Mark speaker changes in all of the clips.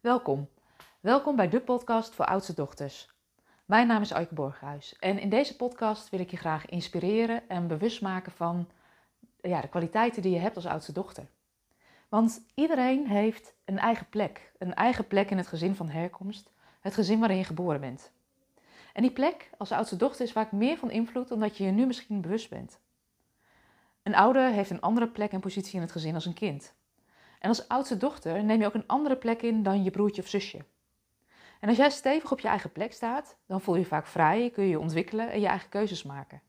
Speaker 1: Welkom. Welkom bij de podcast voor oudste dochters. Mijn naam is Aike Borghuis en in deze podcast wil ik je graag inspireren en bewust maken van ja, de kwaliteiten die je hebt als oudste dochter. Want iedereen heeft een eigen plek, een eigen plek in het gezin van herkomst, het gezin waarin je geboren bent. En die plek als oudste dochter is vaak meer van invloed dan dat je je nu misschien bewust bent. Een ouder heeft een andere plek en positie in het gezin als een kind. En als oudste dochter neem je ook een andere plek in dan je broertje of zusje. En als jij stevig op je eigen plek staat, dan voel je vaak vrij, kun je je ontwikkelen en je eigen keuzes maken.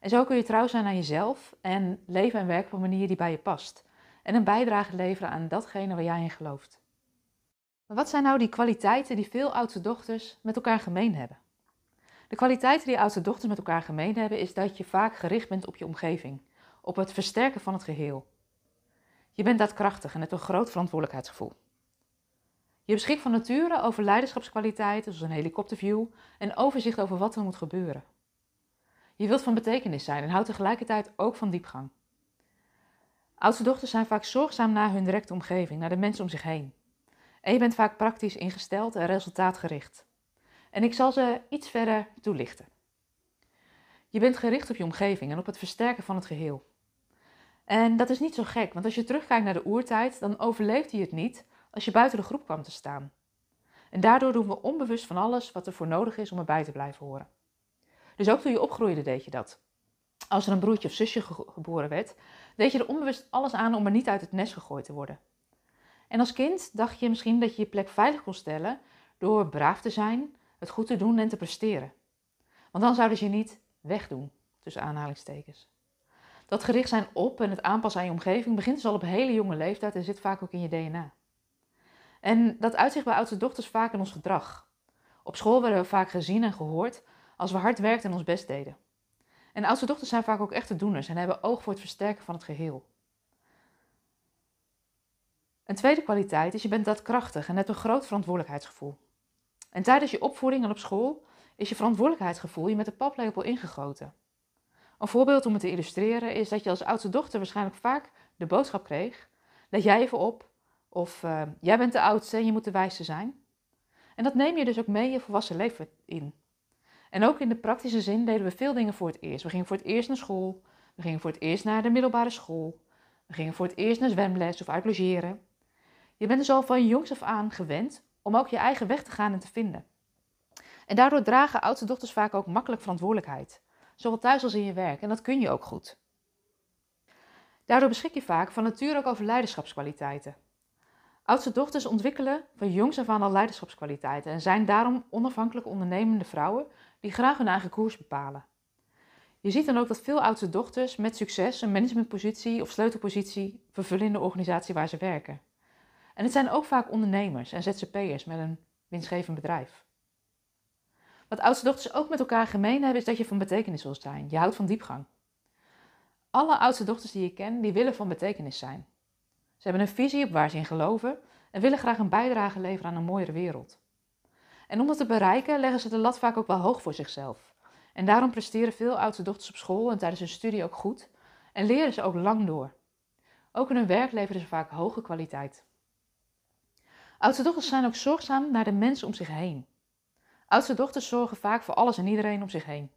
Speaker 1: En zo kun je trouw zijn aan jezelf en leven en werken op een manier die bij je past. En een bijdrage leveren aan datgene waar jij in gelooft. Maar wat zijn nou die kwaliteiten die veel oudste dochters met elkaar gemeen hebben? De kwaliteiten die oudste dochters met elkaar gemeen hebben, is dat je vaak gericht bent op je omgeving, op het versterken van het geheel. Je bent daadkrachtig en hebt een groot verantwoordelijkheidsgevoel. Je beschikt van nature over leiderschapskwaliteiten, zoals een helikopterview en overzicht over wat er moet gebeuren. Je wilt van betekenis zijn en houdt tegelijkertijd ook van diepgang. Oudste dochters zijn vaak zorgzaam naar hun directe omgeving, naar de mensen om zich heen. En je bent vaak praktisch ingesteld en resultaatgericht. En ik zal ze iets verder toelichten. Je bent gericht op je omgeving en op het versterken van het geheel. En dat is niet zo gek, want als je terugkijkt naar de oertijd, dan overleefde je het niet als je buiten de groep kwam te staan. En daardoor doen we onbewust van alles wat er voor nodig is om erbij te blijven horen. Dus ook toen je opgroeide deed je dat. Als er een broertje of zusje geboren werd, deed je er onbewust alles aan om er niet uit het nest gegooid te worden. En als kind dacht je misschien dat je je plek veilig kon stellen door braaf te zijn, het goed te doen en te presteren. Want dan zouden ze je niet wegdoen, tussen aanhalingstekens. Dat gericht zijn op en het aanpassen aan je omgeving begint dus al op hele jonge leeftijd en zit vaak ook in je DNA. En dat uitzicht bij oudste dochters vaak in ons gedrag. Op school werden we vaak gezien en gehoord als we hard werkten en ons best deden. En oudste dochters zijn vaak ook echte doeners en hebben oog voor het versterken van het geheel. Een tweede kwaliteit is je bent daadkrachtig en hebt een groot verantwoordelijkheidsgevoel. En tijdens je opvoeding en op school is je verantwoordelijkheidsgevoel je met de paplepel ingegoten. Een voorbeeld om het te illustreren is dat je als oudste dochter waarschijnlijk vaak de boodschap kreeg: let jij even op, of uh, jij bent de oudste en je moet de wijste zijn. En dat neem je dus ook mee je volwassen leven in. En ook in de praktische zin deden we veel dingen voor het eerst. We gingen voor het eerst naar school, we gingen voor het eerst naar de middelbare school, we gingen voor het eerst naar zwemles of uit logeren. Je bent dus al van jongs af aan gewend om ook je eigen weg te gaan en te vinden. En daardoor dragen oudste dochters vaak ook makkelijk verantwoordelijkheid zowel thuis als in je werk. En dat kun je ook goed. Daardoor beschik je vaak van nature ook over leiderschapskwaliteiten. Oudste dochters ontwikkelen van jongs af aan al leiderschapskwaliteiten en zijn daarom onafhankelijk ondernemende vrouwen die graag hun eigen koers bepalen. Je ziet dan ook dat veel oudste dochters met succes een managementpositie of sleutelpositie vervullen in de organisatie waar ze werken. En het zijn ook vaak ondernemers en ZZP'ers met een winstgevend bedrijf. Wat oudste dochters ook met elkaar gemeen hebben, is dat je van betekenis wil zijn. Je houdt van diepgang. Alle oudste dochters die je ken, die willen van betekenis zijn. Ze hebben een visie op waar ze in geloven en willen graag een bijdrage leveren aan een mooiere wereld. En om dat te bereiken, leggen ze de lat vaak ook wel hoog voor zichzelf. En daarom presteren veel oudste dochters op school en tijdens hun studie ook goed en leren ze ook lang door. Ook in hun werk leveren ze vaak hoge kwaliteit. Oudste dochters zijn ook zorgzaam naar de mensen om zich heen. Oudste dochters zorgen vaak voor alles en iedereen om zich heen.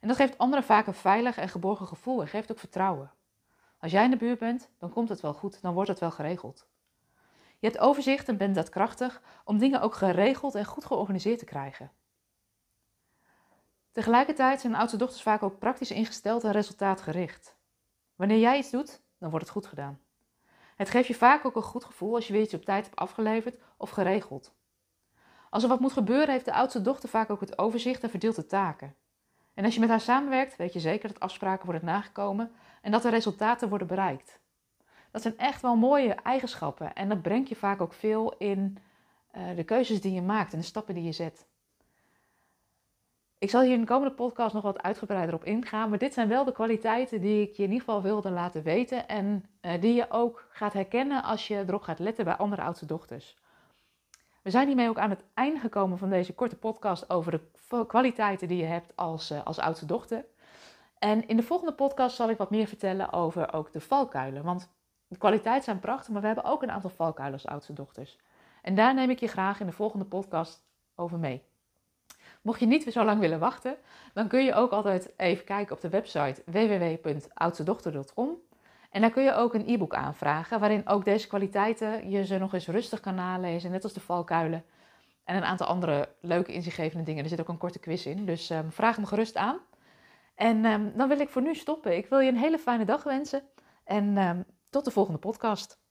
Speaker 1: En dat geeft anderen vaak een veilig en geborgen gevoel en geeft ook vertrouwen. Als jij in de buurt bent, dan komt het wel goed, dan wordt het wel geregeld. Je hebt overzicht en bent daadkrachtig om dingen ook geregeld en goed georganiseerd te krijgen. Tegelijkertijd zijn oudste dochters vaak ook praktisch ingesteld en resultaatgericht. Wanneer jij iets doet, dan wordt het goed gedaan. Het geeft je vaak ook een goed gevoel als je weer iets op tijd hebt afgeleverd of geregeld. Als er wat moet gebeuren, heeft de oudste dochter vaak ook het overzicht en verdeelt de taken. En als je met haar samenwerkt, weet je zeker dat afspraken worden nagekomen en dat er resultaten worden bereikt. Dat zijn echt wel mooie eigenschappen en dat brengt je vaak ook veel in uh, de keuzes die je maakt en de stappen die je zet. Ik zal hier in de komende podcast nog wat uitgebreider op ingaan, maar dit zijn wel de kwaliteiten die ik je in ieder geval wilde laten weten en uh, die je ook gaat herkennen als je erop gaat letten bij andere oudste dochters. We zijn hiermee ook aan het einde gekomen van deze korte podcast over de kwaliteiten die je hebt als, uh, als oudste dochter. En in de volgende podcast zal ik wat meer vertellen over ook de valkuilen. Want de kwaliteiten zijn prachtig, maar we hebben ook een aantal valkuilen als oudste dochters. En daar neem ik je graag in de volgende podcast over mee. Mocht je niet zo lang willen wachten, dan kun je ook altijd even kijken op de website www.oudstedochter.com. En daar kun je ook een e-book aanvragen, waarin ook deze kwaliteiten je ze nog eens rustig kan nalezen, net als de valkuilen. En een aantal andere leuke inzichtgevende dingen. Er zit ook een korte quiz in, dus um, vraag me gerust aan. En um, dan wil ik voor nu stoppen. Ik wil je een hele fijne dag wensen en um, tot de volgende podcast.